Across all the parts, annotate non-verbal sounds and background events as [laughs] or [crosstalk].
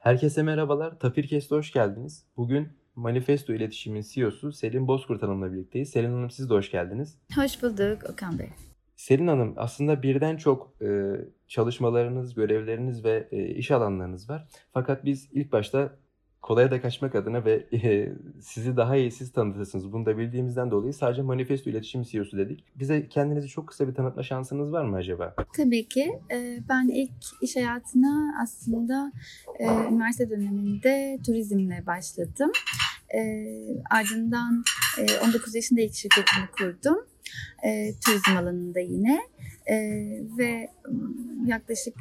Herkese merhabalar. Tapirkest'e hoş geldiniz. Bugün Manifesto İletişim'in CEO'su Selin Bozkurt Hanım'la birlikteyiz. Selin Hanım siz de hoş geldiniz. Hoş bulduk Okan Bey. Selin Hanım aslında birden çok e, çalışmalarınız, görevleriniz ve e, iş alanlarınız var. Fakat biz ilk başta kolaya da kaçmak adına ve [laughs] e, sizi daha iyi siz tanıtırsınız. Bunu da bildiğimizden dolayı sadece Manifesto İletişim CEO'su dedik. Bize kendinizi çok kısa bir tanıtma şansınız var mı acaba? Tabii ki. E, ben ilk iş hayatına aslında e, üniversite döneminde turizmle başladım. E, ardından 19 yaşında ilk şirketimi kurdum. Turizm alanında yine. Ve yaklaşık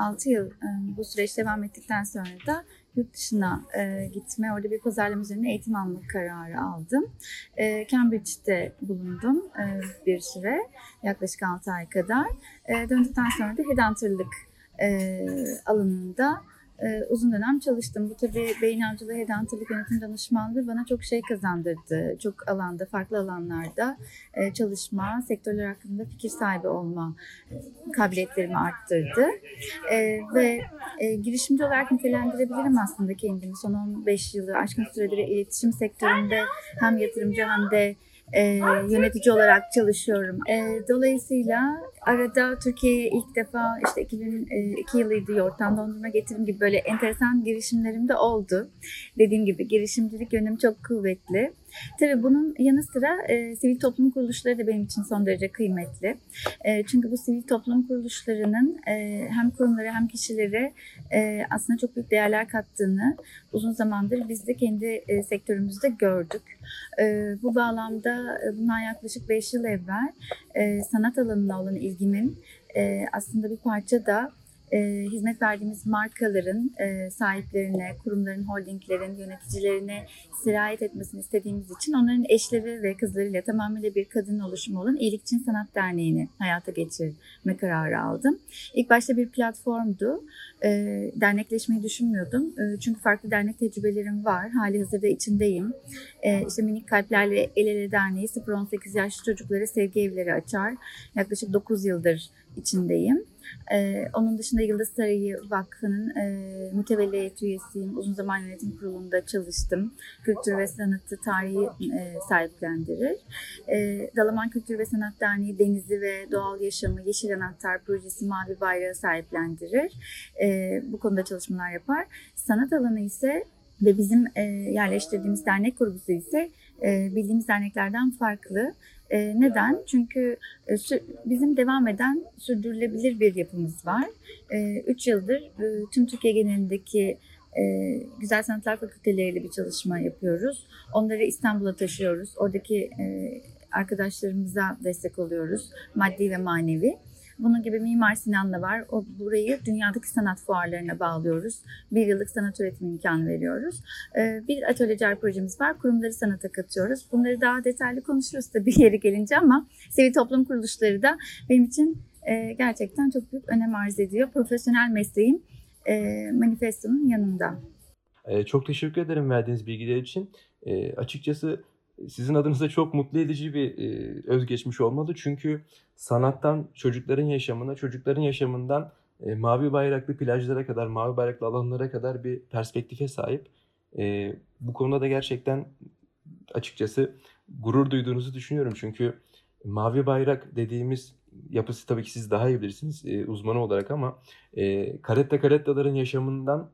6 yıl bu süreç devam ettikten sonra da yurt dışına e, gitme, orada bir pazarlama üzerine eğitim alma kararı aldım. E, Cambridge'de bulundum e, bir süre, yaklaşık 6 ay kadar. E, döndükten sonra da headhunterlık e, alanında e, uzun dönem çalıştım. Bu tabii beyin avcılığı, hedantalık yönetim danışmanlığı bana çok şey kazandırdı. Çok alanda, farklı alanlarda e, çalışma, sektörler hakkında fikir sahibi olma e, kabiliyetlerimi arttırdı. E, ve e, girişimci olarak nitelendirebilirim aslında kendimi. Son 15 yılı aşkın süredir iletişim sektöründe hem yatırımcı hem de e, yönetici olarak çalışıyorum. E, dolayısıyla arada Türkiye'ye ilk defa işte 2002 yılıydı yoğurttan dondurma getirim gibi böyle enteresan girişimlerim de oldu. Dediğim gibi girişimcilik yönüm çok kuvvetli. Tabii bunun yanı sıra e, sivil toplum kuruluşları da benim için son derece kıymetli. E, çünkü bu sivil toplum kuruluşlarının e, hem kurumları hem kişileri e, aslında çok büyük değerler kattığını uzun zamandır biz de kendi e, sektörümüzde gördük. E, bu bağlamda e, bundan yaklaşık 5 yıl evvel e, sanat alanına olan ilgimin e, aslında bir parça da e, hizmet verdiğimiz markaların e, sahiplerine, kurumların, holdinglerin, yöneticilerine sirayet etmesini istediğimiz için onların eşleri ve kızlarıyla tamamıyla bir kadın oluşumu olan İyilik için Sanat Derneği'ni hayata geçirme kararı aldım. İlk başta bir platformdu. E, dernekleşmeyi düşünmüyordum. E, çünkü farklı dernek tecrübelerim var. Hali hazırda içindeyim. E, işte Minik Kalplerle El Ele Derneği 0-18 yaş çocuklara sevgi evleri açar. Yaklaşık 9 yıldır içindeyim. Ee, onun dışında Yıldız Sarayı Vakfı'nın e, mütevelliyet üyesiyim. Uzun zaman yönetim kurulunda çalıştım. Kültür ve sanatı tarihi e, sahiplendirir. E, Dalaman Kültür ve Sanat Derneği Denizi ve Doğal Yaşamı Yeşil Anahtar Projesi Mavi Bayrağı sahiplendirir. E, bu konuda çalışmalar yapar. Sanat alanı ise ve bizim e, yerleştirdiğimiz dernek grubu ise e, bildiğimiz derneklerden farklı. E, neden? Çünkü e, bizim devam eden sürdürülebilir bir yapımız var. E, üç yıldır e, tüm Türkiye genelindeki e, Güzel Sanatlar Fakülteleriyle bir çalışma yapıyoruz. Onları İstanbul'a taşıyoruz. Oradaki arkadaşlarımıza destek oluyoruz. Maddi ve manevi. Bunun gibi Mimar Sinan'la var. O burayı dünyadaki sanat fuarlarına bağlıyoruz. Bir yıllık sanat üretim imkanı veriyoruz. Ee, bir atölyecer projemiz var. Kurumları sanata katıyoruz. Bunları daha detaylı konuşuruz tabii [laughs] yeri gelince ama sivil toplum kuruluşları da benim için e, gerçekten çok büyük önem arz ediyor. Profesyonel mesleğim e, manifestonun yanında. E, çok teşekkür ederim verdiğiniz bilgiler için. açıkçası sizin adınıza çok mutlu edici bir e, özgeçmiş olmalı. Çünkü sanattan çocukların yaşamına, çocukların yaşamından e, mavi bayraklı plajlara kadar, mavi bayraklı alanlara kadar bir perspektife sahip. E, bu konuda da gerçekten açıkçası gurur duyduğunuzu düşünüyorum. Çünkü mavi bayrak dediğimiz yapısı tabii ki siz daha iyi bilirsiniz e, uzmanı olarak ama e, karetta karettaların yaşamından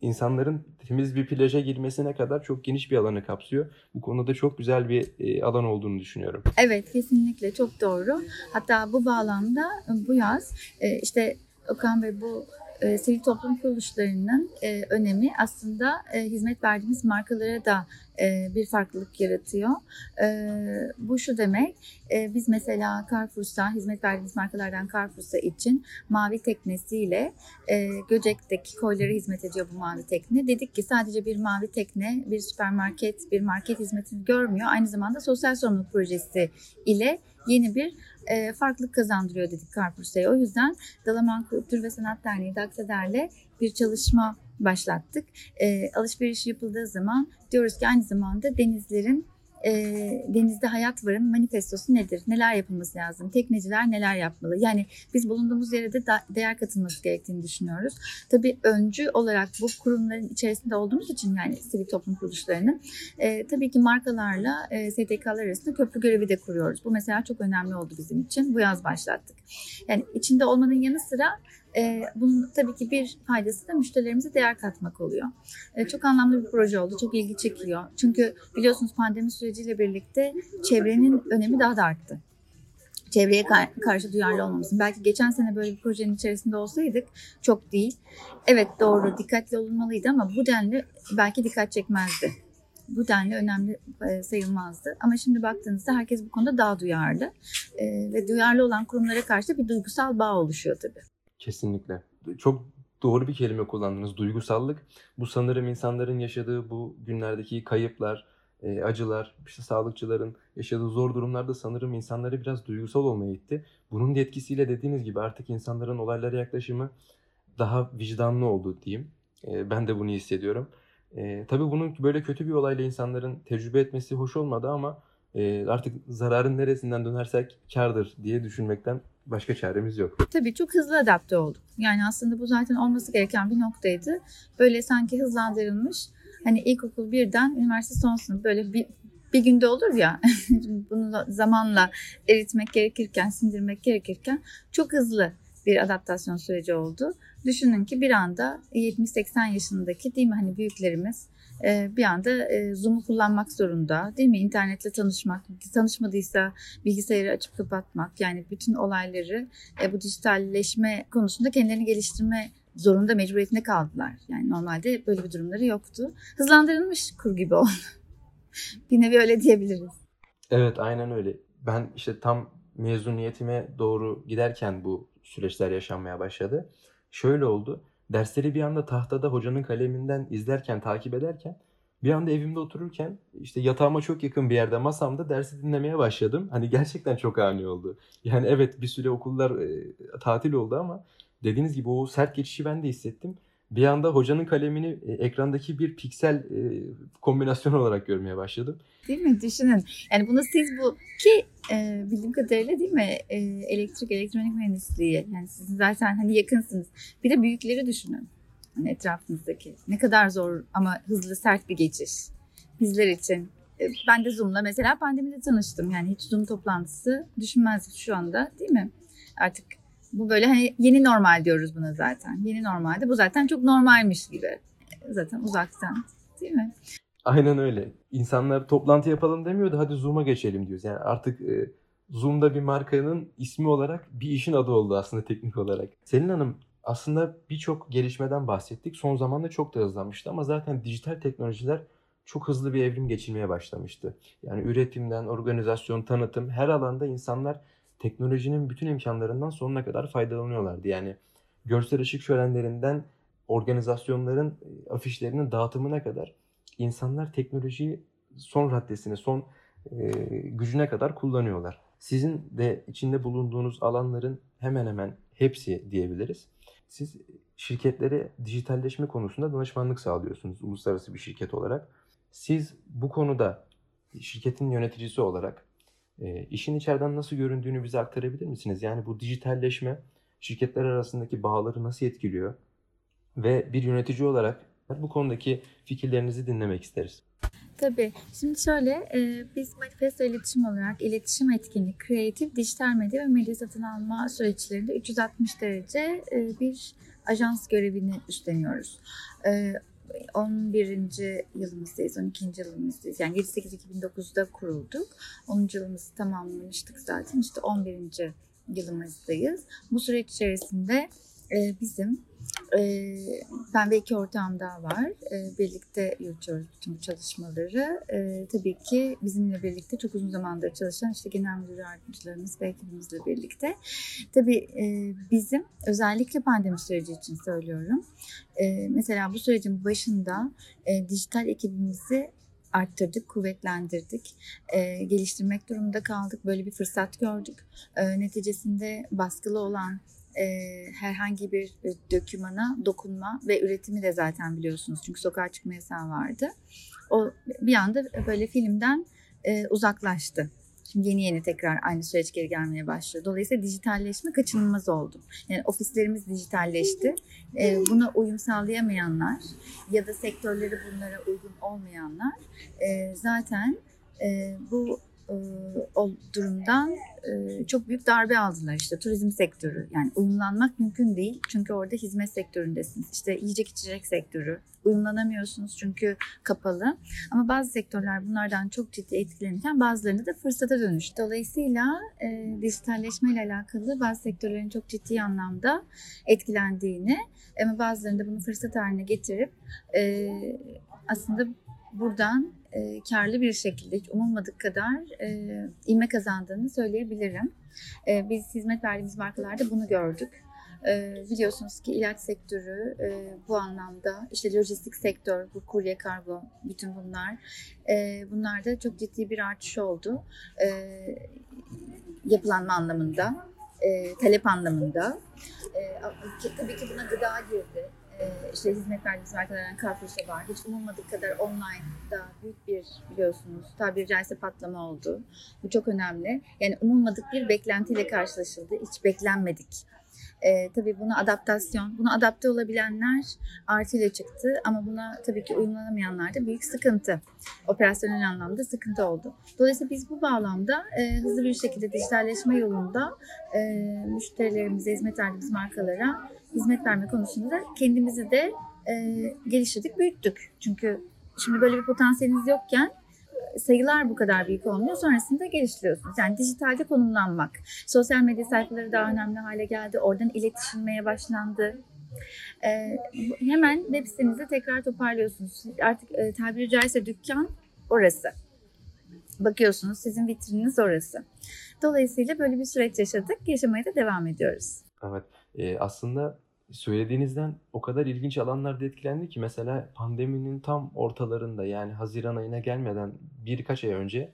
insanların temiz bir plaja girmesine kadar çok geniş bir alanı kapsıyor. Bu konuda çok güzel bir e, alan olduğunu düşünüyorum. Evet kesinlikle çok doğru. Hatta bu bağlamda bu yaz e, işte Okan Bey bu e, sivil toplum kuruluşlarının e, önemi aslında e, hizmet verdiğimiz markalara da e, bir farklılık yaratıyor. E, bu şu demek, e, biz mesela Carrefour'sa, hizmet verdiğimiz markalardan Carrefour'sa için mavi teknesiyle e, Göcek'teki koylara hizmet ediyor bu mavi tekne. Dedik ki sadece bir mavi tekne, bir süpermarket, bir market hizmetini görmüyor. Aynı zamanda sosyal sorumluluk projesi ile yeni bir e, farklılık kazandırıyor dedik Carrefour'sa. O yüzden Dalaman Kültür ve Sanat Derneği Daksader'le bir çalışma başlattık. E, alışveriş yapıldığı zaman diyoruz ki aynı zamanda denizlerin e, denizde hayat varın manifestosu nedir? Neler yapılması lazım? Tekneciler neler yapmalı? Yani biz bulunduğumuz yere de değer katılması gerektiğini düşünüyoruz. Tabii öncü olarak bu kurumların içerisinde olduğumuz için yani sivil toplum kuruluşlarının e, tabii ki markalarla e, STK'lar arasında köprü görevi de kuruyoruz. Bu mesela çok önemli oldu bizim için. Bu yaz başlattık. Yani içinde olmanın yanı sıra e, bunun tabii ki bir faydası da müşterilerimize değer katmak oluyor. E, çok anlamlı bir proje oldu. Çok ilgi çekiyor. Çünkü biliyorsunuz pandemi süreciyle birlikte çevrenin önemi daha da arttı çevreye karşı duyarlı olmamızın. Belki geçen sene böyle bir projenin içerisinde olsaydık çok değil. Evet doğru dikkatli olunmalıydı ama bu denli belki dikkat çekmezdi. Bu denli önemli e, sayılmazdı. Ama şimdi baktığınızda herkes bu konuda daha duyarlı. E, ve duyarlı olan kurumlara karşı bir duygusal bağ oluşuyor tabii. Kesinlikle. Çok doğru bir kelime kullandınız. Duygusallık. Bu sanırım insanların yaşadığı bu günlerdeki kayıplar, e, acılar, işte sağlıkçıların yaşadığı zor durumlarda sanırım insanları biraz duygusal olmaya itti. Bunun da etkisiyle dediğiniz gibi artık insanların olaylara yaklaşımı daha vicdanlı oldu diyeyim. E, ben de bunu hissediyorum. E, tabii bunun böyle kötü bir olayla insanların tecrübe etmesi hoş olmadı ama e, artık zararın neresinden dönersek kardır diye düşünmekten başka çaremiz yok. Tabii çok hızlı adapte olduk. Yani aslında bu zaten olması gereken bir noktaydı. Böyle sanki hızlandırılmış. Hani ilkokul birden üniversite son sınıf böyle bir, bir günde olur ya [laughs] bunu zamanla eritmek gerekirken, sindirmek gerekirken çok hızlı bir adaptasyon süreci oldu. Düşünün ki bir anda 70-80 yaşındaki değil mi hani büyüklerimiz bir anda e, Zoom'u kullanmak zorunda değil mi? İnternetle tanışmak, tanışmadıysa bilgisayarı açıp kapatmak yani bütün olayları e, bu dijitalleşme konusunda kendilerini geliştirme zorunda mecburiyetinde kaldılar. Yani normalde böyle bir durumları yoktu. Hızlandırılmış kur gibi oldu. [laughs] bir nevi öyle diyebiliriz. Evet aynen öyle. Ben işte tam mezuniyetime doğru giderken bu süreçler yaşanmaya başladı. Şöyle oldu. Dersleri bir anda tahtada hocanın kaleminden izlerken, takip ederken bir anda evimde otururken işte yatağıma çok yakın bir yerde masamda dersi dinlemeye başladım. Hani gerçekten çok ani oldu. Yani evet bir süre okullar e, tatil oldu ama dediğiniz gibi o sert geçişi ben de hissettim. Bir anda hocanın kalemini e, ekrandaki bir piksel e, kombinasyon olarak görmeye başladım. Değil mi? Düşünün. Yani bunu siz bu ki e, bildiğim kadarıyla değil mi? E, elektrik, elektronik mühendisliği. Yani sizin zaten hani yakınsınız. Bir de büyükleri düşünün. Hani etrafınızdaki. Ne kadar zor ama hızlı sert bir geçiş. Bizler için. Ben de Zoom'la mesela pandemide tanıştım. Yani hiç Zoom toplantısı düşünmezdik şu anda değil mi? Artık bu böyle hani yeni normal diyoruz buna zaten. Yeni normalde bu zaten çok normalmiş gibi. Zaten uzaktan değil mi? Aynen öyle. İnsanlar toplantı yapalım demiyordu hadi Zoom'a geçelim diyoruz. Yani artık e, Zoom'da bir markanın ismi olarak bir işin adı oldu aslında teknik olarak. Selin Hanım aslında birçok gelişmeden bahsettik. Son zamanda çok da hızlanmıştı ama zaten dijital teknolojiler çok hızlı bir evrim geçirmeye başlamıştı. Yani üretimden, organizasyon, tanıtım her alanda insanlar teknolojinin bütün imkanlarından sonuna kadar faydalanıyorlardı. Yani görsel ışık şölenlerinden organizasyonların e, afişlerinin dağıtımına kadar insanlar teknolojiyi son raddesine, son e, gücüne kadar kullanıyorlar. Sizin de içinde bulunduğunuz alanların hemen hemen hepsi diyebiliriz. Siz şirketlere dijitalleşme konusunda danışmanlık sağlıyorsunuz uluslararası bir şirket olarak. Siz bu konuda şirketin yöneticisi olarak e, işin içeriden nasıl göründüğünü bize aktarabilir misiniz? Yani bu dijitalleşme şirketler arasındaki bağları nasıl etkiliyor? Ve bir yönetici olarak bu konudaki fikirlerinizi dinlemek isteriz. Tabii. Şimdi şöyle, e, biz Manifesto İletişim olarak iletişim etkinlik, kreatif, dijital medya ve medya satın alma süreçlerinde 360 derece e, bir ajans görevini üstleniyoruz. E, 11. yılımızdayız, 12. yılımızdayız. Yani 7-8-2009'da kurulduk. 10. yılımızı tamamlamıştık zaten. İşte 11. yılımızdayız. Bu süreç içerisinde e, bizim e, ben ve iki ortağım daha var. E, birlikte yürütüyoruz bütün bu çalışmaları. E, tabii ki bizimle birlikte çok uzun zamandır çalışan işte genel müdür yardımcılarımız ve ekibimizle birlikte. Tabii e, bizim özellikle pandemi süreci için söylüyorum. Mesela bu sürecin başında e, dijital ekibimizi arttırdık, kuvvetlendirdik, e, geliştirmek durumunda kaldık. Böyle bir fırsat gördük. E, neticesinde baskılı olan herhangi bir e, dökümana dokunma ve üretimi de zaten biliyorsunuz. Çünkü sokağa çıkma yasağı vardı. O bir anda böyle filmden e, uzaklaştı. Şimdi yeni yeni tekrar aynı süreç geri gelmeye başlıyor. Dolayısıyla dijitalleşme kaçınılmaz oldu. Yani ofislerimiz dijitalleşti. E, buna uyum sağlayamayanlar ya da sektörleri bunlara uygun olmayanlar e, zaten e, bu e, o durumdan e, çok büyük darbe aldılar işte turizm sektörü. Yani uyumlanmak mümkün değil çünkü orada hizmet sektöründesiniz. İşte yiyecek içecek sektörü uyumlanamıyorsunuz çünkü kapalı. Ama bazı sektörler bunlardan çok ciddi etkilenirken bazılarında da fırsata dönüştü. Dolayısıyla e, dijitalleşme ile alakalı bazı sektörlerin çok ciddi anlamda etkilendiğini ama bazılarında bunu fırsat haline getirip e, aslında buradan e, karlı bir şekilde hiç umulmadık kadar e, ivme kazandığını söyleyebilirim. E, biz hizmet verdiğimiz markalarda bunu gördük. E, biliyorsunuz ki ilaç sektörü e, bu anlamda işte lojistik sektör, bu kurye kargo, bütün bunlar e, bunlarda çok ciddi bir artış oldu. E, yapılanma anlamında, e, talep anlamında. E, tabii ki buna gıda girdi işte hizmet verdiğimiz markalardan Carrefour'da var. Hiç umulmadık kadar online'da büyük bir biliyorsunuz tabiri caizse patlama oldu. Bu çok önemli. Yani umulmadık bir beklentiyle karşılaşıldı. Hiç beklenmedik. E, tabii buna adaptasyon, buna adapte olabilenler artıyla çıktı ama buna tabii ki uyumlanamayanlar da büyük sıkıntı. Operasyonel anlamda sıkıntı oldu. Dolayısıyla biz bu bağlamda e, hızlı bir şekilde dijitalleşme yolunda e, müşterilerimize, hizmet verdiğimiz markalara hizmet verme konusunda da kendimizi de e, geliştirdik, büyüttük. Çünkü şimdi böyle bir potansiyeliniz yokken sayılar bu kadar büyük olmuyor. Sonrasında geliştiriyorsunuz. Yani dijitalde konumlanmak. Sosyal medya sayfaları daha önemli hale geldi. Oradan iletişilmeye başlandı. Ee, hemen web sitenizi tekrar toparlıyorsunuz. Artık e, tabiri caizse dükkan orası. Bakıyorsunuz sizin vitrininiz orası. Dolayısıyla böyle bir süreç yaşadık. Yaşamaya da devam ediyoruz. Evet. E, aslında söylediğinizden o kadar ilginç alanlarda etkilendi ki mesela pandeminin tam ortalarında yani Haziran ayına gelmeden birkaç ay önce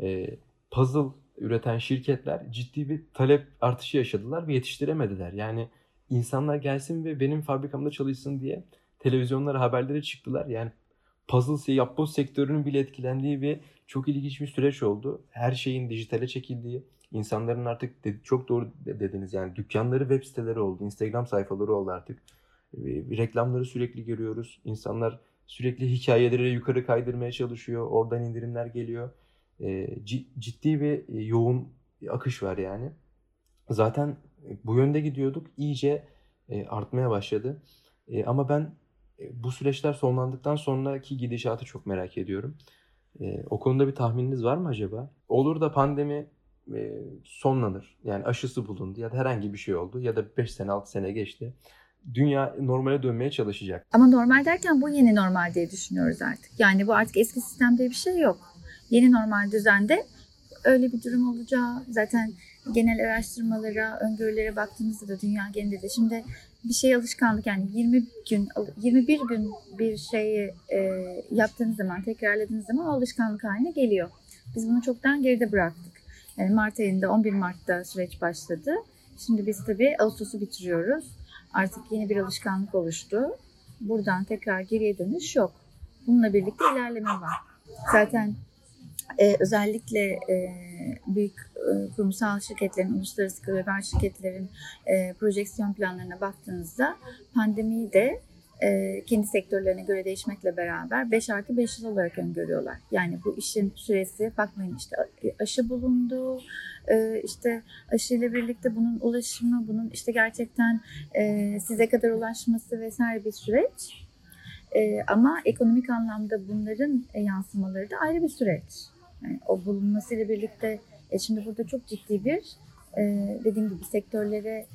e, puzzle üreten şirketler ciddi bir talep artışı yaşadılar ve yetiştiremediler. Yani insanlar gelsin ve benim fabrikamda çalışsın diye televizyonlara haberlere çıktılar. Yani puzzle yapboz sektörünün bile etkilendiği ve çok ilginç bir süreç oldu. Her şeyin dijitale çekildiği, İnsanların artık çok doğru dediniz yani dükkanları web siteleri oldu, Instagram sayfaları oldu artık. Reklamları sürekli görüyoruz. İnsanlar sürekli hikayeleri yukarı kaydırmaya çalışıyor. Oradan indirimler geliyor. Ciddi bir yoğun akış var yani. Zaten bu yönde gidiyorduk. İyice artmaya başladı. Ama ben bu süreçler sonlandıktan sonraki gidişatı çok merak ediyorum. O konuda bir tahmininiz var mı acaba? Olur da pandemi e, sonlanır. Yani aşısı bulundu ya da herhangi bir şey oldu ya da 5 sene 6 sene geçti. Dünya normale dönmeye çalışacak. Ama normal derken bu yeni normal diye düşünüyoruz artık. Yani bu artık eski sistemde bir şey yok. Yeni normal düzende öyle bir durum olacağı zaten genel araştırmalara, öngörülere baktığımızda da dünya genelinde de şimdi bir şey alışkanlık yani 20 gün 21 gün bir şeyi e, yaptığınız zaman tekrarladığınız zaman alışkanlık haline geliyor. Biz bunu çoktan geride bıraktık. Yani Mart ayında 11 Mart'ta süreç başladı. Şimdi biz tabii Ağustos'u bitiriyoruz. Artık yeni bir alışkanlık oluştu. Buradan tekrar geriye dönüş yok. Bununla birlikte ilerleme var. Zaten e, özellikle e, büyük e, kurumsal şirketlerin, uluslararası global şirketlerin e, projeksiyon planlarına baktığınızda pandemiyi de e, kendi sektörlerine göre değişmekle beraber 5 artı 5 yıl olarak öngörüyorlar. Yani bu işin süresi bakmayın işte aşı bulundu, e, işte aşıyla birlikte bunun ulaşımı, bunun işte gerçekten e, size kadar ulaşması vesaire bir süreç. ama ekonomik anlamda bunların yansımaları da ayrı bir süreç. Yani o bulunmasıyla birlikte şimdi burada çok ciddi bir dediğim gibi sektörlere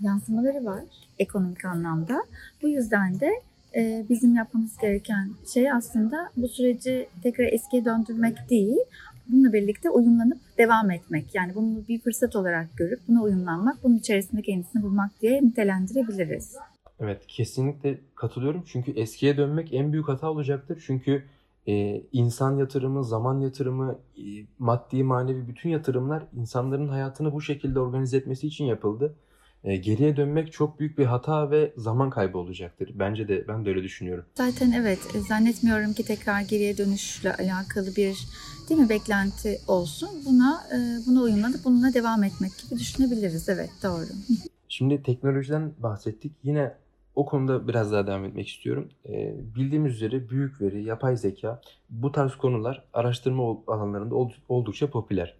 yansımaları var ekonomik anlamda. Bu yüzden de e, bizim yapmamız gereken şey aslında bu süreci tekrar eskiye döndürmek değil, bununla birlikte uyumlanıp devam etmek. Yani bunu bir fırsat olarak görüp buna uyumlanmak, bunun içerisinde kendisini bulmak diye nitelendirebiliriz. Evet kesinlikle katılıyorum. Çünkü eskiye dönmek en büyük hata olacaktır. Çünkü e, insan yatırımı, zaman yatırımı, e, maddi manevi bütün yatırımlar insanların hayatını bu şekilde organize etmesi için yapıldı. e, geriye dönmek çok büyük bir hata ve zaman kaybı olacaktır. Bence de ben de öyle düşünüyorum. Zaten evet e, zannetmiyorum ki tekrar geriye dönüşle alakalı bir değil mi beklenti olsun. Buna e, buna uyumlanıp bununla devam etmek gibi düşünebiliriz. Evet doğru. Şimdi teknolojiden bahsettik. Yine o konuda biraz daha devam etmek istiyorum. Ee, bildiğimiz üzere büyük veri, yapay zeka bu tarz konular araştırma alanlarında oldukça popüler.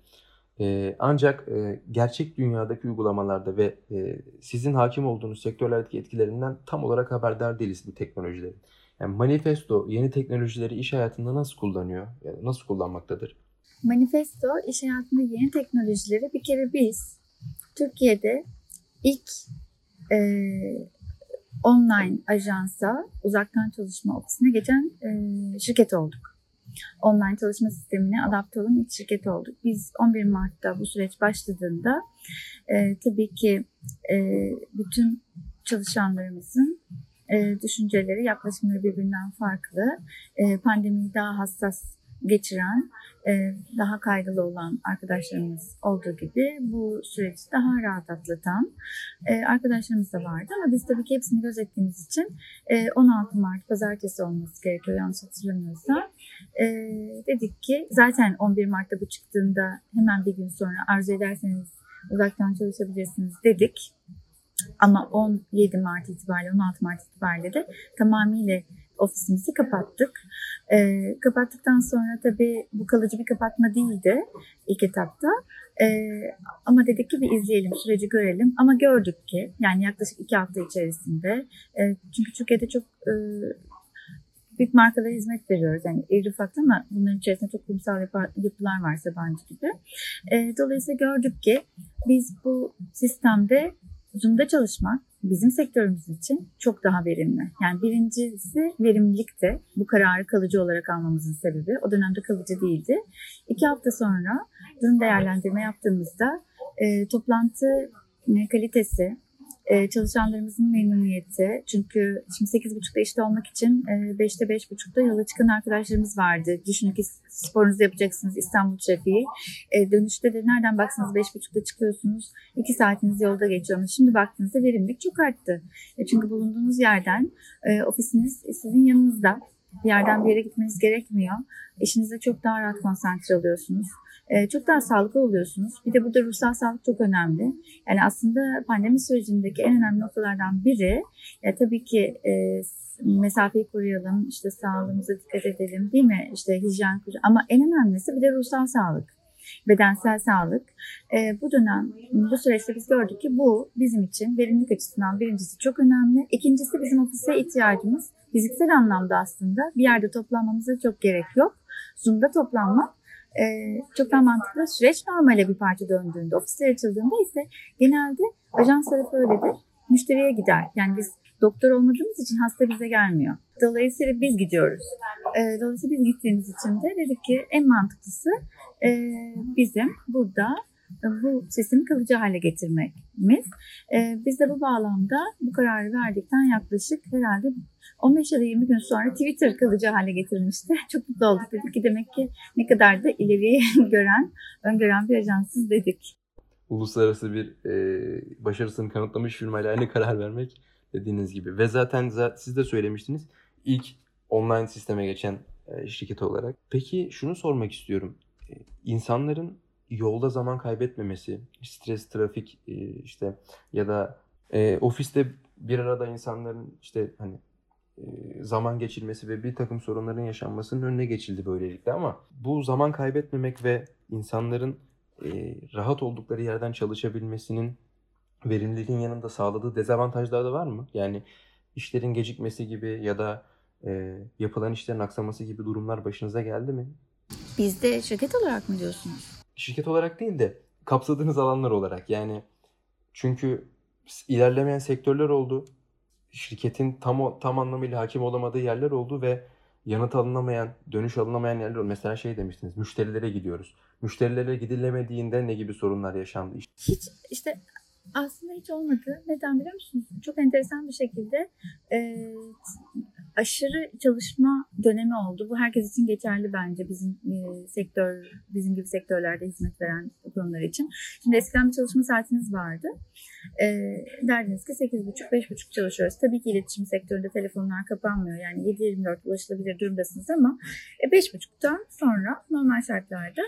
Ee, ancak e, gerçek dünyadaki uygulamalarda ve e, sizin hakim olduğunuz sektörlerdeki etkilerinden tam olarak haberdar değiliz bu teknolojilerin. Yani Manifesto yeni teknolojileri iş hayatında nasıl kullanıyor? Yani nasıl kullanmaktadır? Manifesto iş hayatında yeni teknolojileri bir kere biz Türkiye'de ilk e, online ajansa uzaktan çalışma ofisine geçen e, şirket olduk. Online çalışma sistemine adapte olan ilk şirket olduk. Biz 11 Mart'ta bu süreç başladığında e, tabii ki e, bütün çalışanlarımızın e, düşünceleri, yaklaşımları birbirinden farklı. E, pandemiyi daha hassas geçiren, e, daha kaygılı olan arkadaşlarımız olduğu gibi bu süreci daha rahat atlatan e, arkadaşlarımız da vardı. Ama biz tabii ki hepsini gözettiğimiz için 16 e, Mart pazartesi olması gerekiyor yanlış hatırlamıyorsam. Dedik ki zaten 11 Mart'ta bu çıktığında hemen bir gün sonra arzu ederseniz uzaktan çalışabilirsiniz dedik. Ama 17 Mart itibariyle 16 Mart itibariyle de tamamıyla ofisimizi kapattık. E, kapattıktan sonra tabii bu kalıcı bir kapatma değildi ilk etapta. E, ama dedik ki bir izleyelim, süreci görelim. Ama gördük ki yani yaklaşık iki hafta içerisinde e, çünkü Türkiye'de çok e, büyük markalara hizmet veriyoruz. Yani iri ufaklı ama bunların içerisinde çok kurumsal yapılar var Sabancı gibi. E, dolayısıyla gördük ki biz bu sistemde Zoom'da çalışmak bizim sektörümüz için çok daha verimli. Yani birincisi verimlilikti. Bu kararı kalıcı olarak almamızın sebebi. O dönemde kalıcı değildi. İki hafta sonra durum değerlendirme yaptığımızda e, toplantı kalitesi, e, çalışanlarımızın memnuniyeti. Çünkü şimdi 8.30'da işte olmak için e, 5'te 5.30'da yola çıkan arkadaşlarımız vardı. Düşünün ki sporunuzu yapacaksınız İstanbul trafiği. E, dönüşte de nereden baksanız 5.30'da çıkıyorsunuz. 2 saatiniz yolda geçiyor. Şimdi baktığınızda verimlilik çok arttı. E, çünkü bulunduğunuz yerden e, ofisiniz sizin yanınızda. Bir yerden bir yere gitmeniz gerekmiyor. İşinize çok daha rahat konsantre oluyorsunuz e, çok daha sağlıklı oluyorsunuz. Bir de burada ruhsal sağlık çok önemli. Yani aslında pandemi sürecindeki en önemli noktalardan biri ya tabii ki e, mesafeyi koruyalım, işte sağlığımıza dikkat edelim değil mi? İşte hijyen ama en önemlisi bir de ruhsal sağlık bedensel sağlık. E, bu dönem, bu süreçte biz gördük ki bu bizim için verimlilik açısından birincisi çok önemli. İkincisi bizim ofise ihtiyacımız fiziksel anlamda aslında bir yerde toplanmamıza çok gerek yok. Zoom'da toplanmak e, çok daha mantıklı. Süreç normale bir parça döndüğünde, ofisler açıldığında ise genelde ajans tarafı öyledir. Müşteriye gider. Yani biz doktor olmadığımız için hasta bize gelmiyor. Dolayısıyla biz gidiyoruz. E, dolayısıyla biz gittiğimiz için de dedik ki en mantıklısı e, bizim burada bu sistemi kalıcı hale getirmemiz. E, biz de bu bağlamda bu kararı verdikten yaklaşık herhalde 15 ya da 20 gün sonra Twitter kalıcı hale getirmişti. [laughs] Çok mutlu olduk dedik ki demek ki ne kadar da ileriye [laughs] gören, öngören bir ajansız dedik. Uluslararası bir e, başarısını kanıtlamış firmayla aynı karar vermek dediğiniz gibi. Ve zaten siz de söylemiştiniz ilk online sisteme geçen e, şirket olarak. Peki şunu sormak istiyorum. E, insanların yolda zaman kaybetmemesi, stres, trafik e, işte ya da e, ofiste bir arada insanların işte hani e, zaman geçirmesi ve bir takım sorunların yaşanmasının önüne geçildi böylelikle ama bu zaman kaybetmemek ve insanların e, rahat oldukları yerden çalışabilmesinin verimliliğin yanında sağladığı dezavantajlar da var mı? Yani işlerin gecikmesi gibi ya da e, yapılan işlerin aksaması gibi durumlar başınıza geldi mi? Bizde şirket olarak mı diyorsunuz? Şirket olarak değil de kapsadığınız alanlar olarak yani çünkü ilerlemeyen sektörler oldu şirketin tam tam anlamıyla hakim olamadığı yerler oldu ve yanıt alınamayan, dönüş alınamayan yerler oldu. Mesela şey demiştiniz, müşterilere gidiyoruz. Müşterilere gidilemediğinde ne gibi sorunlar yaşandı? Hiç işte aslında hiç olmadı. Neden biliyor musunuz? Çok enteresan bir şekilde e, aşırı çalışma dönemi oldu. Bu herkes için geçerli bence bizim e, sektör, bizim gibi sektörlerde hizmet veren konular için. Şimdi eskiden bir çalışma saatiniz vardı. E, derdiniz ki 8.30-5.30 çalışıyoruz. Tabii ki iletişim sektöründe telefonlar kapanmıyor. Yani 7-24 ulaşılabilir durumdasınız ama e, 5.30'dan sonra normal şartlarda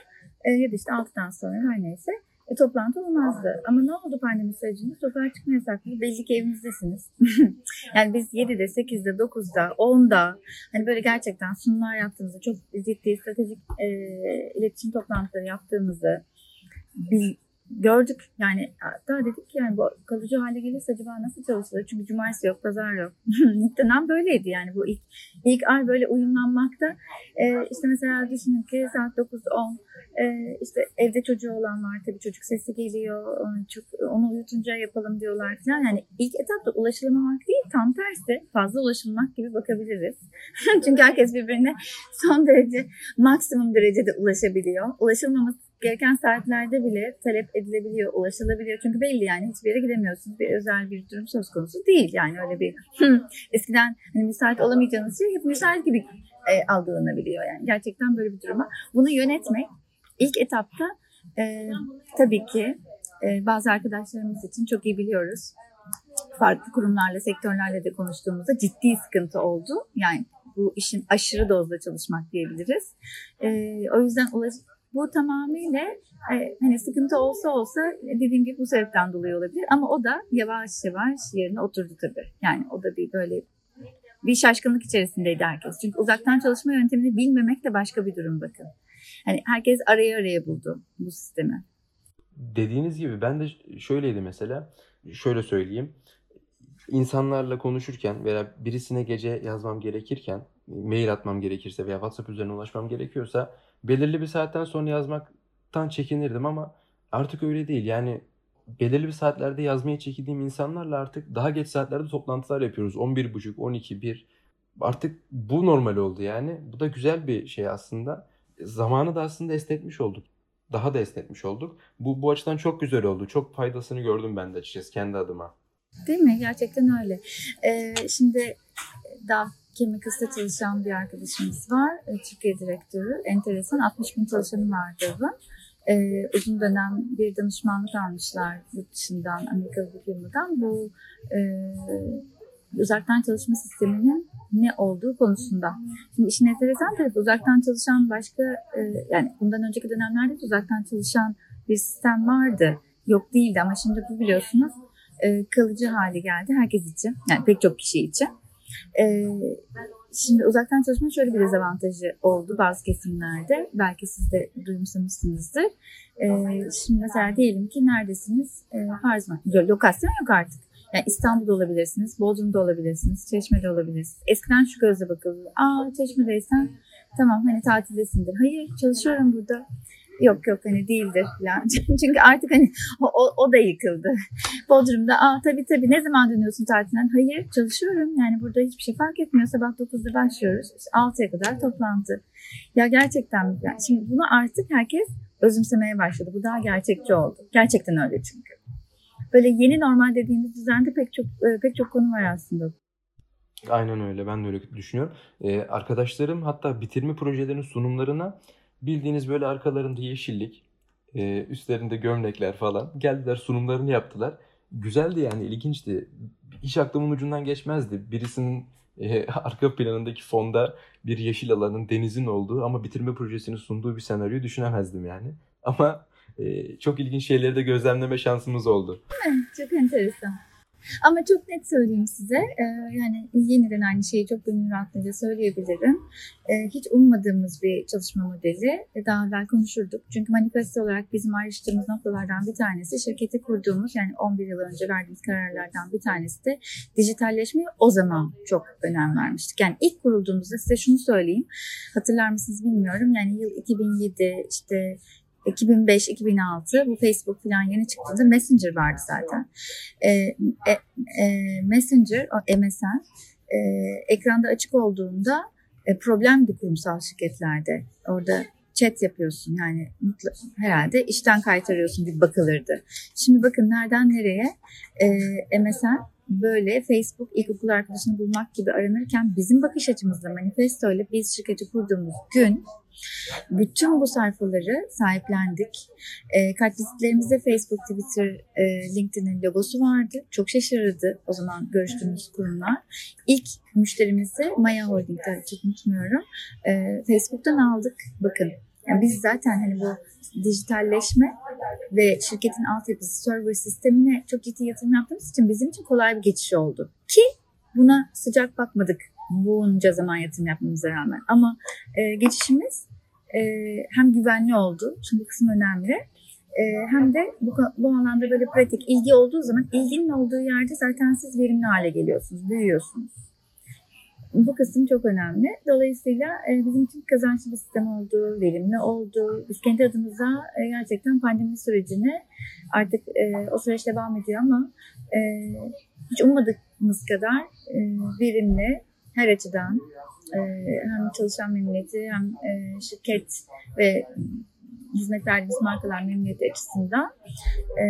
e, ya da işte 6'dan sonra her neyse e, toplantı olmazdı. Ama ne oldu pandemi sürecinde? Sokağa çıkma yasakları. Belli ki evinizdesiniz. [laughs] yani biz 7'de, 8'de, 9'da, 10'da hani böyle gerçekten sunumlar yaptığımızı, çok ciddi stratejik e, iletişim toplantıları yaptığımızı bil, gördük. Yani hatta dedik ki yani bu kalıcı hale gelirse acaba nasıl çalışılır? Çünkü cumartesi yok, pazar yok. [laughs] İlk dönem böyleydi yani bu ilk ilk ay böyle uyumlanmakta. Ee, işte mesela düşünün ki saat 9-10 ee, işte evde çocuğu olan var tabii çocuk sesi geliyor çok, onu uyutunca yapalım diyorlar falan. Yani ilk etapta ulaşılamamak değil tam tersi fazla ulaşılmak gibi bakabiliriz. [laughs] Çünkü herkes birbirine son derece maksimum derecede ulaşabiliyor. Ulaşılmaması gereken saatlerde bile talep edilebiliyor, ulaşılabiliyor. Çünkü belli yani hiçbir yere gidemiyorsunuz. Bir özel bir durum söz konusu değil yani öyle bir eskiden hani müsait olamayacağınız şey hep müsait gibi e, algılanabiliyor yani. Gerçekten böyle bir duruma. Bunu yönetmek ilk etapta e, tabii ki e, bazı arkadaşlarımız için çok iyi biliyoruz. Farklı kurumlarla, sektörlerle de konuştuğumuzda ciddi sıkıntı oldu. Yani bu işin aşırı dozda çalışmak diyebiliriz. E, o yüzden ulaş, bu tamamıyla e, hani sıkıntı olsa olsa dediğim gibi bu sebepten dolayı olabilir. Ama o da yavaş yavaş yerine oturdu tabii. Yani o da bir böyle bir şaşkınlık içerisindeydi herkes. Çünkü uzaktan çalışma yöntemini bilmemek de başka bir durum bakın. Hani herkes araya araya buldu bu sistemi. Dediğiniz gibi ben de şöyleydi mesela. Şöyle söyleyeyim. İnsanlarla konuşurken veya birisine gece yazmam gerekirken, mail atmam gerekirse veya WhatsApp üzerinden ulaşmam gerekiyorsa belirli bir saatten sonra yazmaktan çekinirdim ama artık öyle değil. Yani belirli bir saatlerde yazmaya çekindiğim insanlarla artık daha geç saatlerde toplantılar yapıyoruz. 11.30, 12, 1. Artık bu normal oldu yani. Bu da güzel bir şey aslında zamanı da aslında esnetmiş olduk. Daha da esnetmiş olduk. Bu, bu açıdan çok güzel oldu. Çok faydasını gördüm ben de açıkçası kendi adıma. Değil mi? Gerçekten öyle. Ee, şimdi daha Chemicals'ta çalışan bir arkadaşımız var. Ee, Türkiye direktörü. Enteresan. 60 bin çalışanı var. Ee, uzun dönem bir danışmanlık almışlar yurt dışından, Amerikalı bir firmadan. Bu e, uzaktan çalışma sisteminin ne olduğu konusunda. Şimdi işin enteresan tarafı uzaktan çalışan başka e, yani bundan önceki dönemlerde de uzaktan çalışan bir sistem vardı. Yok değildi ama şimdi bu biliyorsunuz e, kalıcı hale geldi herkes için. Yani pek çok kişi için. E, şimdi uzaktan çalışma şöyle bir dezavantajı oldu bazı kesimlerde. Belki siz de duymuşsunuzdur. E, şimdi mesela diyelim ki neredesiniz? E? Lokasyon yok artık. Yani İstanbul'da olabilirsiniz, Bodrum'da olabilirsiniz, Çeşme'de olabilirsiniz. Eskiden şu gözle bakıldı. Aa Çeşme'deysen tamam hani tatildesindir. Hayır çalışıyorum burada. Yok yok hani değildir falan. [laughs] Çünkü artık hani o, o, da yıkıldı. Bodrum'da aa tabii tabii ne zaman dönüyorsun tatilden? Hayır çalışıyorum yani burada hiçbir şey fark etmiyor. Sabah 9'da başlıyoruz. İşte 6'ya kadar toplantı. Ya gerçekten yani şimdi bunu artık herkes özümsemeye başladı. Bu daha gerçekçi oldu. Gerçekten öyle çünkü böyle yeni normal dediğimiz düzende pek çok e, pek çok konu var aslında. Aynen öyle. Ben de öyle düşünüyorum. Ee, arkadaşlarım hatta bitirme projelerinin sunumlarına bildiğiniz böyle arkalarında yeşillik, e, üstlerinde gömlekler falan geldiler sunumlarını yaptılar. Güzeldi yani ilginçti. Hiç aklımın ucundan geçmezdi. Birisinin e, [laughs] arka planındaki fonda bir yeşil alanın denizin olduğu ama bitirme projesini sunduğu bir senaryoyu düşünemezdim yani. Ama e, çok ilginç şeyleri de gözlemleme şansımız oldu. Çok enteresan. Ama çok net söyleyeyim size, e, yani yeniden aynı şeyi çok gönül rahatlığıyla söyleyebilirim. E, hiç ummadığımız bir çalışma modeli, e, daha evvel konuşurduk. Çünkü manifesto olarak bizim ayrıştığımız noktalardan bir tanesi, şirketi kurduğumuz, yani 11 yıl önce verdiğimiz kararlardan bir tanesi de dijitalleşmeye o zaman çok önem vermiştik. Yani ilk kurulduğumuzda size şunu söyleyeyim, hatırlar mısınız bilmiyorum, yani yıl 2007, işte 2005-2006 bu Facebook falan yeni çıktığında Messenger vardı zaten. E, e, e, Messenger, o MSN e, ekranda açık olduğunda e, problemdi kurumsal şirketlerde. Orada chat yapıyorsun yani mutlu, herhalde işten kaytarıyorsun gibi bakılırdı. Şimdi bakın nereden nereye e, MSN böyle Facebook ilkokul arkadaşını bulmak gibi aranırken bizim bakış açımızda manifesto ile biz şirketi kurduğumuz gün bütün bu sayfaları sahiplendik. E, kartvizitlerimizde Facebook, Twitter, e, LinkedIn'in logosu vardı. Çok şaşırdı o zaman görüştüğümüz kurumlar. İlk müşterimizi Maya Holding'de çok unutmuyorum. E, Facebook'tan aldık. Bakın yani biz zaten hani bu dijitalleşme ve şirketin altyapısı server sistemine çok ciddi yatırım yaptığımız için bizim için kolay bir geçiş oldu. Ki buna sıcak bakmadık bunca zaman yatırım yapmamıza rağmen. Ama e, geçişimiz e, hem güvenli oldu. Şimdi kısım önemli. E, hem de bu, bu alanda böyle pratik ilgi olduğu zaman ilginin olduğu yerde zaten siz verimli hale geliyorsunuz, büyüyorsunuz. Bu kısım çok önemli. Dolayısıyla e, bizim için kazançlı bir sistem oldu, verimli oldu. Biz kendi adımıza e, gerçekten pandemi sürecini artık e, o süreç devam ediyor ama e, hiç ummadığımız kadar e, verimli her açıdan e, hem çalışan memnuniyeti hem e, şirket ve hizmet verdiğimiz markalar memnuniyeti açısından e,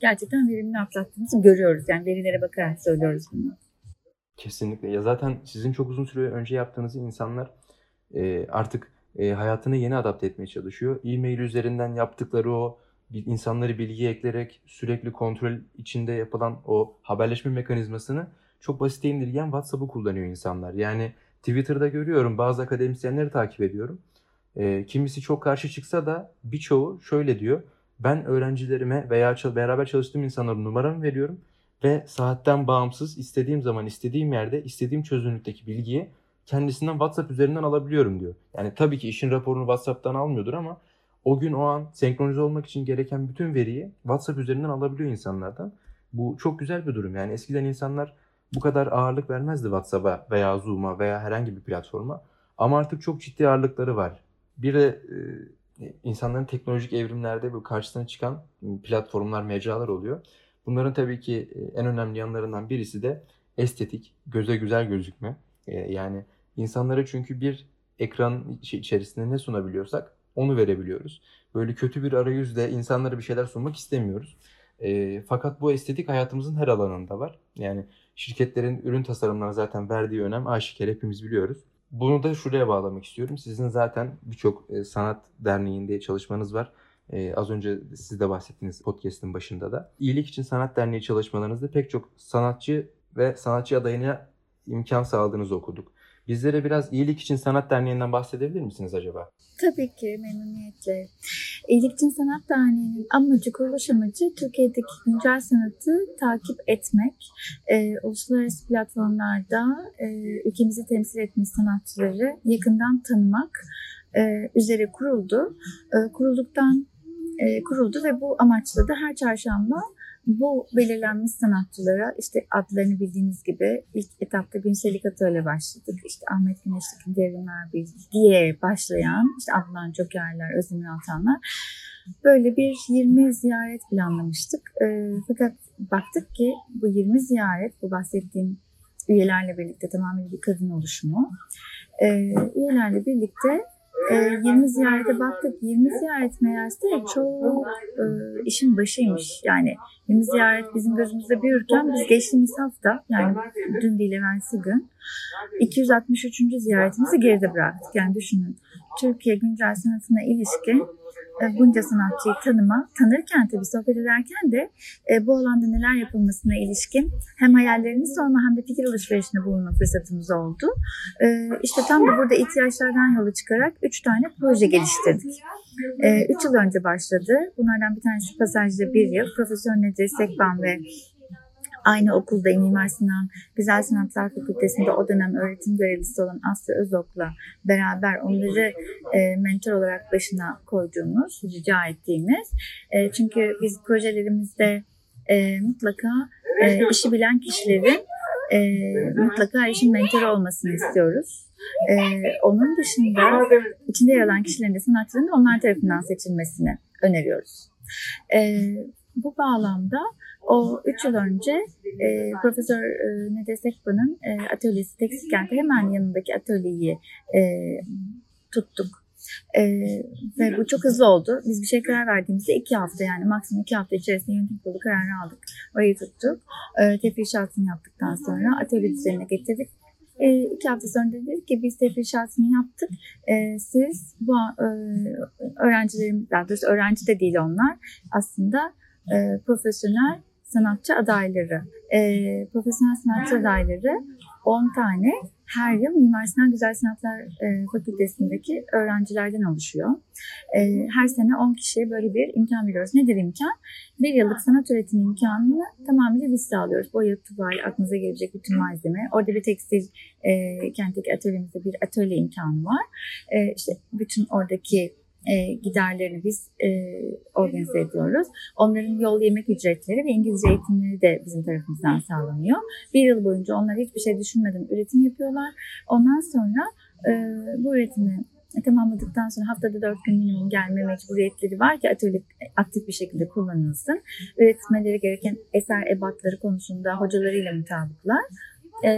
gerçekten verimli atlattığımızı görüyoruz. Yani verilere bakarak söylüyoruz bunu. Kesinlikle. Ya zaten sizin çok uzun süre önce yaptığınızı insanlar artık hayatını yeni adapte etmeye çalışıyor. E-mail üzerinden yaptıkları o insanları bilgi ekleyerek sürekli kontrol içinde yapılan o haberleşme mekanizmasını çok basit indirgeyen WhatsApp'ı kullanıyor insanlar. Yani Twitter'da görüyorum bazı akademisyenleri takip ediyorum. E, kimisi çok karşı çıksa da birçoğu şöyle diyor. Ben öğrencilerime veya beraber çalıştığım insanlara numaramı veriyorum ve saatten bağımsız istediğim zaman istediğim yerde istediğim çözünürlükteki bilgiyi kendisinden WhatsApp üzerinden alabiliyorum diyor. Yani tabii ki işin raporunu WhatsApp'tan almıyordur ama o gün o an senkronize olmak için gereken bütün veriyi WhatsApp üzerinden alabiliyor insanlardan. Bu çok güzel bir durum. Yani eskiden insanlar bu kadar ağırlık vermezdi WhatsApp'a veya Zoom'a veya herhangi bir platforma. Ama artık çok ciddi ağırlıkları var. Bir de e, insanların teknolojik evrimlerde bu karşısına çıkan platformlar, mecralar oluyor. Bunların tabii ki e, en önemli yanlarından birisi de estetik, göze güzel gözükme. E, yani insanlara çünkü bir ekran içerisinde ne sunabiliyorsak onu verebiliyoruz. Böyle kötü bir arayüzle insanlara bir şeyler sunmak istemiyoruz. E, fakat bu estetik hayatımızın her alanında var. Yani şirketlerin ürün tasarımlarına zaten verdiği önem aşikar hepimiz biliyoruz. Bunu da şuraya bağlamak istiyorum. Sizin zaten birçok e, sanat derneğinde çalışmanız var. Ee, az önce siz de bahsettiğiniz podcast'in başında da. İyilik için Sanat Derneği çalışmalarınızda pek çok sanatçı ve sanatçı adayına imkan sağladığınızı okuduk. Bizlere biraz İyilik için Sanat Derneği'nden bahsedebilir misiniz acaba? Tabii ki memnuniyetle. İyilik için Sanat Derneği'nin amacı, kuruluş amacı Türkiye'deki güncel sanatı takip etmek. E, uluslararası platformlarda e, ülkemizi temsil etmiş sanatçıları yakından tanımak e, üzere kuruldu. E, kurulduktan e, kuruldu ve bu amaçla da her çarşamba bu belirlenmiş sanatçılara işte adlarını bildiğiniz gibi ilk etapta Günselik Atölye başladık. İşte Ahmet Güneşlik Devrimler Bilgi diye başlayan işte Adnan Jokerler, Özdemir Altanlar. Böyle bir 20 ziyaret planlamıştık. E, fakat baktık ki bu 20 ziyaret, bu bahsettiğim üyelerle birlikte tamamen bir kadın oluşumu. E, üyelerle birlikte e, ee, 20 ziyarete baktık. 20 ziyaret meğerse çok e, işin başıymış. Yani 20 ziyaret bizim gözümüzde büyürken biz geçtiğimiz hafta yani dün değil evvelsi gün 263. ziyaretimizi geride bıraktık. Yani düşünün Türkiye güncel sanatına ilişkin bunca sanatçıyı tanıma, tanırken tabii sohbet ederken de e, bu alanda neler yapılmasına ilişkin hem hayallerimiz sorma hem de fikir alışverişinde bulunma fırsatımız oldu. E, işte tam da burada ihtiyaçlardan yola çıkarak üç tane proje geliştirdik. Üç yıl önce başladı. Bunlardan bir tanesi Pasaj'da bir yıl. Profesör Nedret Sekban ve Aynı okulda Mimar Sinan Güzel Sanatlar Fakültesi'nde o dönem öğretim görevlisi olan Aslı Özok'la beraber onları e, mentor olarak başına koyduğumuz, rica ettiğimiz. E, çünkü biz projelerimizde e, mutlaka e, işi bilen kişilerin e, mutlaka işin mentoru olmasını istiyoruz. E, onun dışında içinde yer alan kişilerin de sanatçıların onlar tarafından seçilmesini öneriyoruz. E, bu bağlamda o 3 yıl önce e, Profesör e, Nede Sekba'nın e, atölyesi Tekstil Kent'e hemen yanındaki atölyeyi e, tuttuk E, ve bu çok hızlı oldu. Biz bir şey karar verdiğimizde iki hafta yani maksimum iki hafta içerisinde yönetim kurulu kararı aldık. Orayı tuttuk. E, tefrişatını yaptıktan sonra atölye düzenine getirdik. E, iki hafta sonra dedik ki biz tefrişatını yaptık. E, siz bu e, öğrencilerim, daha doğrusu öğrenci de değil onlar aslında e, profesyonel sanatçı adayları. E, profesyonel sanatçı adayları 10 tane her yıl Mimar Sinan Güzel Sanatlar e, Fakültesindeki öğrencilerden oluşuyor. E, her sene 10 kişiye böyle bir imkan veriyoruz. Nedir imkan? Bir yıllık sanat üretimi imkanını tamamıyla biz sağlıyoruz. Boya, tuval, aklınıza gelecek bütün malzeme. Orada bir tekstil e, kentteki atölyemizde bir atölye imkanı var. E, işte bütün oradaki e, giderlerini biz e, organize ediyoruz. Onların yol yemek ücretleri ve İngilizce eğitimleri de bizim tarafımızdan sağlanıyor. Bir yıl boyunca onlar hiçbir şey düşünmeden üretim yapıyorlar. Ondan sonra e, bu üretimi tamamladıktan sonra haftada dört gün minimum gelme mecburiyetleri var ki atölye aktif bir şekilde kullanılsın. Üretmeleri gereken eser ebatları konusunda hocalarıyla mutabıklar. E,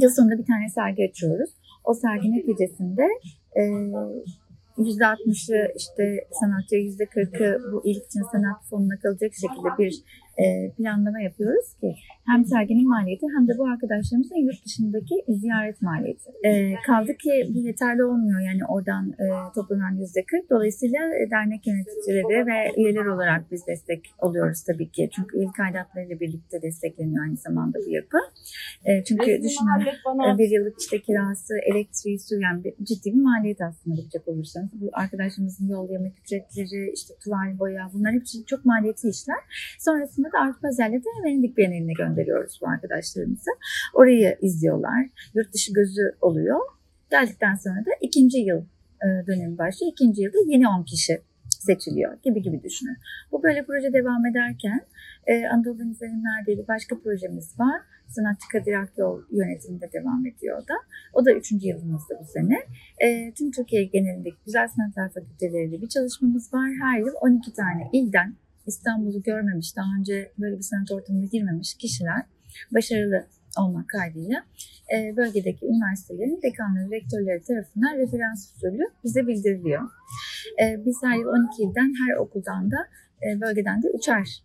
yıl sonunda bir tane sergi açıyoruz. O sergi neticesinde e, %60'ı işte sanatçıya %40'ı bu ilk için sanat fonuna kalacak şekilde bir planlama yapıyoruz ki hem serginin maliyeti hem de bu arkadaşlarımızın yurt dışındaki ziyaret maliyeti. E, kaldı ki bu yeterli olmuyor yani oradan e, toplanan yüzde 40. Dolayısıyla dernek yöneticileri ve üyeler olarak biz destek oluyoruz tabii ki. Çünkü üyelik aidatlarıyla birlikte destekleniyor aynı zamanda bu yapı. E, çünkü düşünün e, bir yıllık işte kirası, elektriği, su yani ciddi bir maliyet aslında bakacak olursanız. Bu arkadaşımızın yol yemek ücretleri, işte tuval boya bunlar hepsi çok maliyetli işler. Sonrasında sonrasında da Avrupa Pazarlı'da Venedik Bienali'ne gönderiyoruz bu arkadaşlarımızı. Orayı izliyorlar. Yurt dışı gözü oluyor. Geldikten sonra da ikinci yıl e, dönemi başlıyor. İkinci yılda yeni 10 kişi seçiliyor gibi gibi düşünün. Bu böyle proje devam ederken e, Anadolu İzlenimler diye bir başka projemiz var. Sanatçı Kadir Akyol yönetiminde devam ediyor da. O da üçüncü yılımızda bu sene. E, tüm Türkiye genelindeki Güzel Sanatlar Fakülteleriyle bir çalışmamız var. Her yıl 12 tane ilden İstanbul'u görmemiş, daha önce böyle bir sanat ortamına girmemiş kişiler başarılı olmak kaydıyla e, bölgedeki üniversitelerin dekanları, rektörleri tarafından referans usulü bize bildiriliyor. E, biz her yıl 12 ilden her okuldan da e, bölgeden de üçer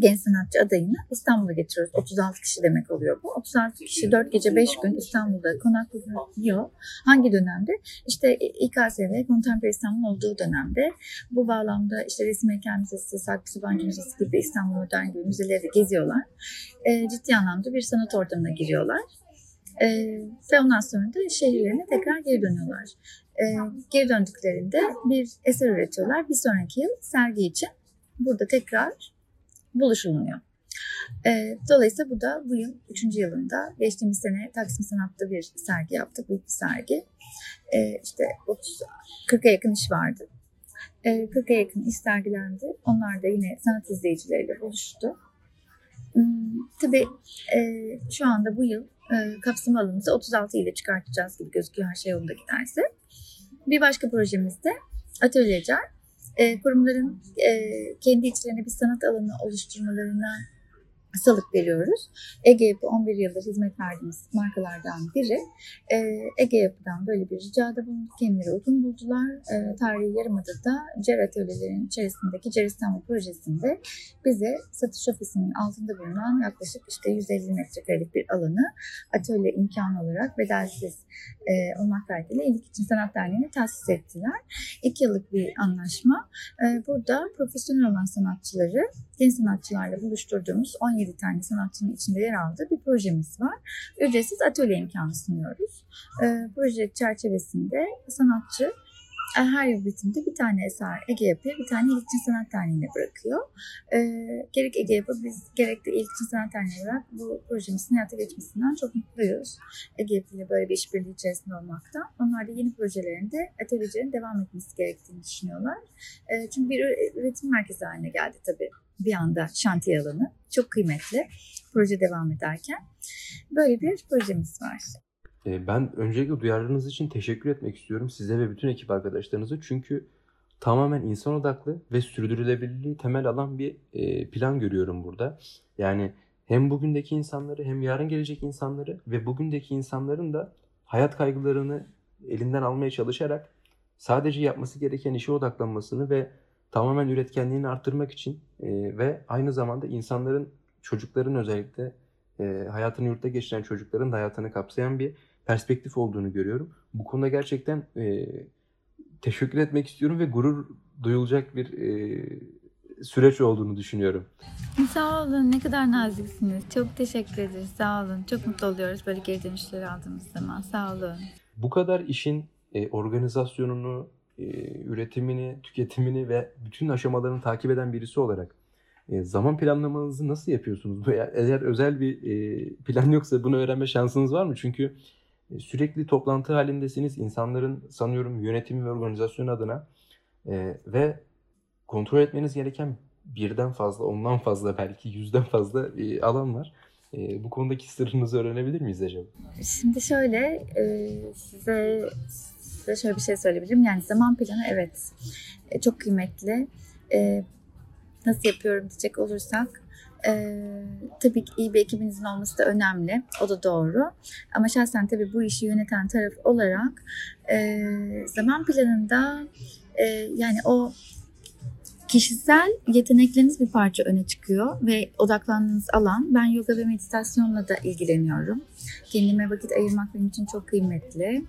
genç sanatçı adayını İstanbul'a getiriyoruz. 36 kişi demek oluyor bu. 36 kişi 4 gece 5 gün İstanbul'da konaklıyor. Hangi dönemde? İşte İKSV, Kontemporary İstanbul olduğu dönemde. Bu bağlamda işte Resim Heykel Müzesi, Sakıp Sabancı Müzesi gibi İstanbul Modern gibi müzeleri geziyorlar. E, ciddi anlamda bir sanat ortamına giriyorlar. E, ve ondan sonra da şehirlerine tekrar geri dönüyorlar. E, geri döndüklerinde bir eser üretiyorlar. Bir sonraki yıl sergi için burada tekrar buluşulunuyor. E, dolayısıyla bu da bu yıl 3. yılında geçtiğimiz sene Taksim Sanat'ta bir sergi yaptık. Büyük bir sergi. E, işte 30 40'a yakın iş vardı. E, 40'a yakın iş sergilendi. Onlar da yine sanat izleyicileriyle buluştu. Hmm, tabii e, şu anda bu yıl e, kapsam alanımızı 36 ile çıkartacağız gibi gözüküyor her şey yolunda giderse. Bir başka projemizde Atölyecar e, kurumların kendi içlerine bir sanat alanı oluşturmalarına salık veriyoruz. Ege Yapı 11 yıldır hizmet verdiğimiz markalardan biri. E, Ege Yapı'dan böyle bir ricada bulundu. Kendileri uygun buldular. E, tarihi Yarımada'da CER atölyelerin içerisindeki CER İstanbul projesinde bize satış ofisinin altında bulunan yaklaşık işte 150 metrekarelik bir alanı atölye imkanı olarak bedelsiz e, olmak kaydıyla İyilik için Sanat Derneği'ne tahsis ettiler. İki yıllık bir anlaşma. E, burada profesyonel olan sanatçıları genç sanatçılarla buluşturduğumuz 17 tane sanatçının içinde yer aldığı bir projemiz var. Ücretsiz atölye imkanı sunuyoruz. E, proje çerçevesinde sanatçı e, her yıl bitimde bir tane eser Ege Yapı'ya bir tane İlkçin Sanat Derneği'ne bırakıyor. E, gerek Ege Yapı biz gerek de İlkçin Sanat Derneği olarak bu projemizin hayata geçmesinden çok mutluyuz. Ege ile böyle bir işbirliği içerisinde olmakta. Onlar da yeni projelerinde atölyelerin devam etmesi gerektiğini düşünüyorlar. E, çünkü bir üretim merkezi haline geldi tabii bir anda şantiye alanı. Çok kıymetli proje devam ederken. Böyle bir projemiz var. Ee, ben öncelikle duyarlılığınız için teşekkür etmek istiyorum size ve bütün ekip arkadaşlarınıza. Çünkü tamamen insan odaklı ve sürdürülebilirliği temel alan bir e, plan görüyorum burada. Yani hem bugündeki insanları hem yarın gelecek insanları ve bugündeki insanların da hayat kaygılarını elinden almaya çalışarak sadece yapması gereken işe odaklanmasını ve tamamen üretkenliğini arttırmak için e, ve aynı zamanda insanların, çocukların özellikle e, hayatını yurtta geçiren çocukların da hayatını kapsayan bir perspektif olduğunu görüyorum. Bu konuda gerçekten e, teşekkür etmek istiyorum ve gurur duyulacak bir e, süreç olduğunu düşünüyorum. Sağ olun. Ne kadar naziksiniz. Çok teşekkür ederiz. Sağ olun. Çok mutlu oluyoruz böyle geri dönüşleri aldığımız zaman. Sağ olun. Bu kadar işin e, organizasyonunu, üretimini, tüketimini ve bütün aşamalarını takip eden birisi olarak e, zaman planlamanızı nasıl yapıyorsunuz? Eğer özel bir e, plan yoksa bunu öğrenme şansınız var mı? Çünkü e, sürekli toplantı halindesiniz. İnsanların sanıyorum yönetimi ve organizasyon adına e, ve kontrol etmeniz gereken birden fazla, ondan fazla belki yüzden fazla e, alan var. E, bu konudaki sırrınızı öğrenebilir miyiz acaba? Şimdi şöyle e, size size şöyle bir şey söyleyebilirim. Yani zaman planı evet e, çok kıymetli. E, nasıl yapıyorum diyecek olursak e, tabii ki iyi bir ekibinizin olması da önemli. O da doğru. Ama şahsen tabii bu işi yöneten taraf olarak zaman planında yani o kişisel yetenekleriniz bir parça öne çıkıyor ve odaklandığınız alan ben yoga ve meditasyonla da ilgileniyorum. Kendime vakit ayırmak benim için çok kıymetli.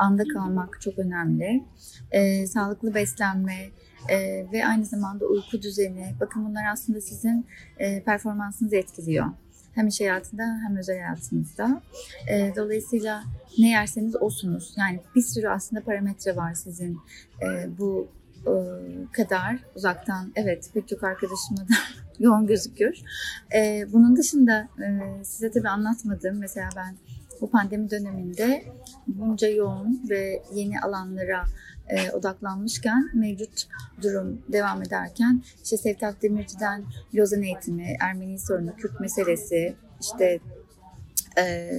Anda kalmak çok önemli. E, sağlıklı beslenme e, ve aynı zamanda uyku düzeni. Bakın bunlar aslında sizin e, performansınızı etkiliyor. Hem iş hayatında hem özel hayatınızda. E, dolayısıyla ne yerseniz osunuz. Yani bir sürü aslında parametre var sizin e, bu e, kadar uzaktan evet pek çok arkadaşıma da [laughs] yoğun gözüküyor. E, bunun dışında e, size tabii anlatmadığım mesela ben bu pandemi döneminde bunca yoğun ve yeni alanlara e, odaklanmışken mevcut durum devam ederken işte Sevtap Demirci'den Lozan eğitimi, Ermeni sorunu, Kürt meselesi, işte e,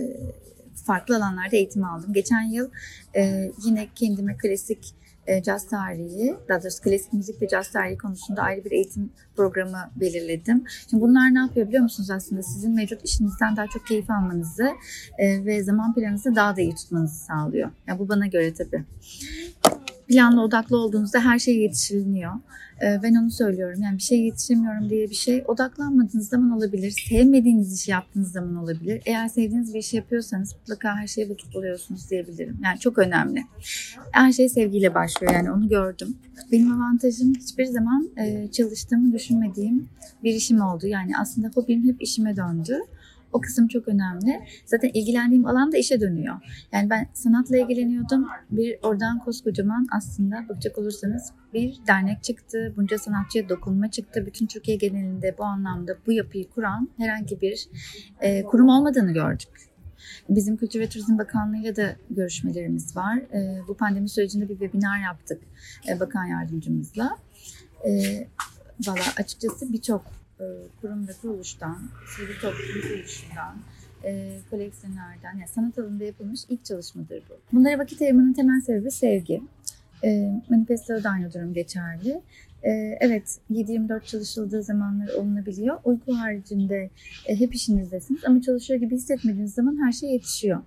farklı alanlarda eğitim aldım. Geçen yıl e, yine kendime klasik e, caz tarihi, daha doğrusu klasik müzik ve caz tarihi konusunda ayrı bir eğitim programı belirledim. Şimdi bunlar ne yapıyor biliyor musunuz aslında? Sizin mevcut işinizden daha çok keyif almanızı e, ve zaman planınızı daha da iyi tutmanızı sağlıyor. Yani bu bana göre tabii planlı odaklı olduğunuzda her şey yetişiliniyor. Ee, ben onu söylüyorum. Yani bir şey yetişemiyorum diye bir şey odaklanmadığınız zaman olabilir. Sevmediğiniz işi yaptığınız zaman olabilir. Eğer sevdiğiniz bir işi yapıyorsanız mutlaka her şeye vakit buluyorsunuz diyebilirim. Yani çok önemli. Her şey sevgiyle başlıyor yani onu gördüm. Benim avantajım hiçbir zaman e, çalıştığımı düşünmediğim bir işim oldu. Yani aslında hobim hep işime döndü. O kısım çok önemli. Zaten ilgilendiğim alan da işe dönüyor. Yani ben sanatla ilgileniyordum. Bir oradan koskocaman aslında bakacak olursanız bir dernek çıktı. Bunca sanatçıya dokunma çıktı. Bütün Türkiye genelinde bu anlamda bu yapıyı kuran herhangi bir e, kurum olmadığını gördük. Bizim Kültür ve Turizm Bakanlığı'yla da görüşmelerimiz var. E, bu pandemi sürecinde bir webinar yaptık e, bakan yardımcımızla. E, Valla açıkçası birçok kurum ve kuruluştan, sivil toplum kuruluşundan, e, koleksiyonerden, yani sanat alanında yapılmış ilk çalışmadır bu. Bunlara vakit ayırmanın temel sebebi sevgi. E, manifestoda da aynı durum geçerli. E, evet 7-24 çalışıldığı zamanlar olunabiliyor. Uyku haricinde e, hep işinizdesiniz ama çalışıyor gibi hissetmediğiniz zaman her şey yetişiyor.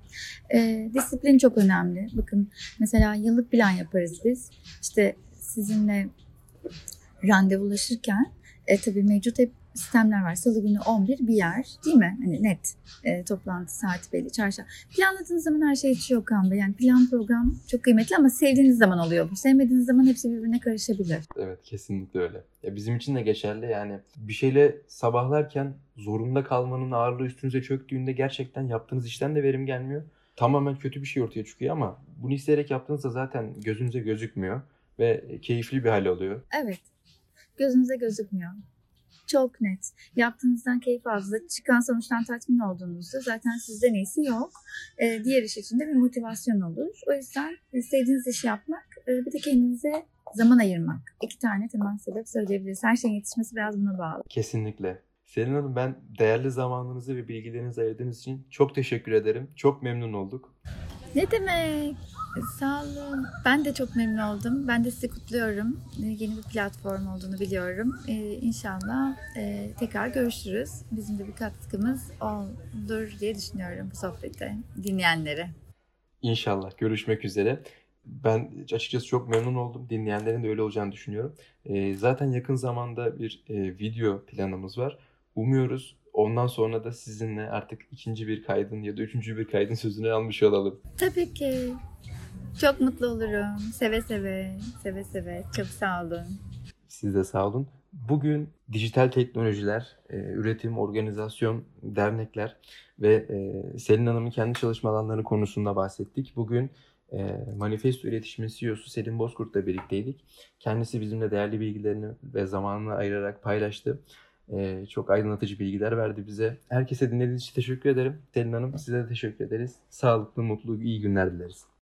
E, disiplin çok önemli. Bakın mesela yıllık plan yaparız biz. İşte sizinle randevulaşırken e, tabii mevcut hep sistemler var. Salı günü 11 bir yer değil mi? Hani net e, toplantı saati belli çarşamba. Planladığınız zaman her şey yetişiyor Kaan Bey. Yani plan program çok kıymetli ama sevdiğiniz zaman oluyor bu. Sevmediğiniz zaman hepsi birbirine karışabilir. Evet kesinlikle öyle. Ya bizim için de geçerli yani bir şeyle sabahlarken zorunda kalmanın ağırlığı üstünüze çöktüğünde gerçekten yaptığınız işten de verim gelmiyor. Tamamen kötü bir şey ortaya çıkıyor ama bunu isteyerek yaptığınızda zaten gözünüze gözükmüyor ve keyifli bir hal oluyor. Evet. Gözünüze gözükmüyor. Çok net. Yaptığınızdan keyif aldığınızda, çıkan sonuçtan tatmin olduğunuzda zaten sizden iyisi yok. Ee, diğer iş için de bir motivasyon olur. O yüzden sevdiğiniz işi yapmak, e, bir de kendinize zaman ayırmak. İki tane temel sebep söyleyebiliriz. Her şeyin yetişmesi biraz buna bağlı. Kesinlikle. Selin Hanım ben değerli zamanınızı ve bilgilerinizi ayırdığınız için çok teşekkür ederim. Çok memnun olduk. Ne demek? Sağ olun. Ben de çok memnun oldum. Ben de sizi kutluyorum. Ee, yeni bir platform olduğunu biliyorum. Ee, inşallah e, tekrar görüşürüz. Bizim de bir katkımız olur diye düşünüyorum bu sohbete dinleyenlere. İnşallah görüşmek üzere. Ben açıkçası çok memnun oldum. Dinleyenlerin de öyle olacağını düşünüyorum. Ee, zaten yakın zamanda bir e, video planımız var. Umuyoruz ondan sonra da sizinle artık ikinci bir kaydın ya da üçüncü bir kaydın sözünü almış olalım. Tabii ki. Çok mutlu olurum. Seve seve. Seve seve. Çok sağ olun. Siz de sağ olun. Bugün dijital teknolojiler, e, üretim, organizasyon, dernekler ve e, Selin Hanım'ın kendi çalışma alanları konusunda bahsettik. Bugün e, Manifesto İletişimi CEO'su Selin Bozkurt'la birlikteydik. Kendisi bizimle değerli bilgilerini ve zamanını ayırarak paylaştı. E, çok aydınlatıcı bilgiler verdi bize. Herkese dinlediğiniz için teşekkür ederim. Selin Hanım size de teşekkür ederiz. Sağlıklı, mutlu, iyi günler dileriz.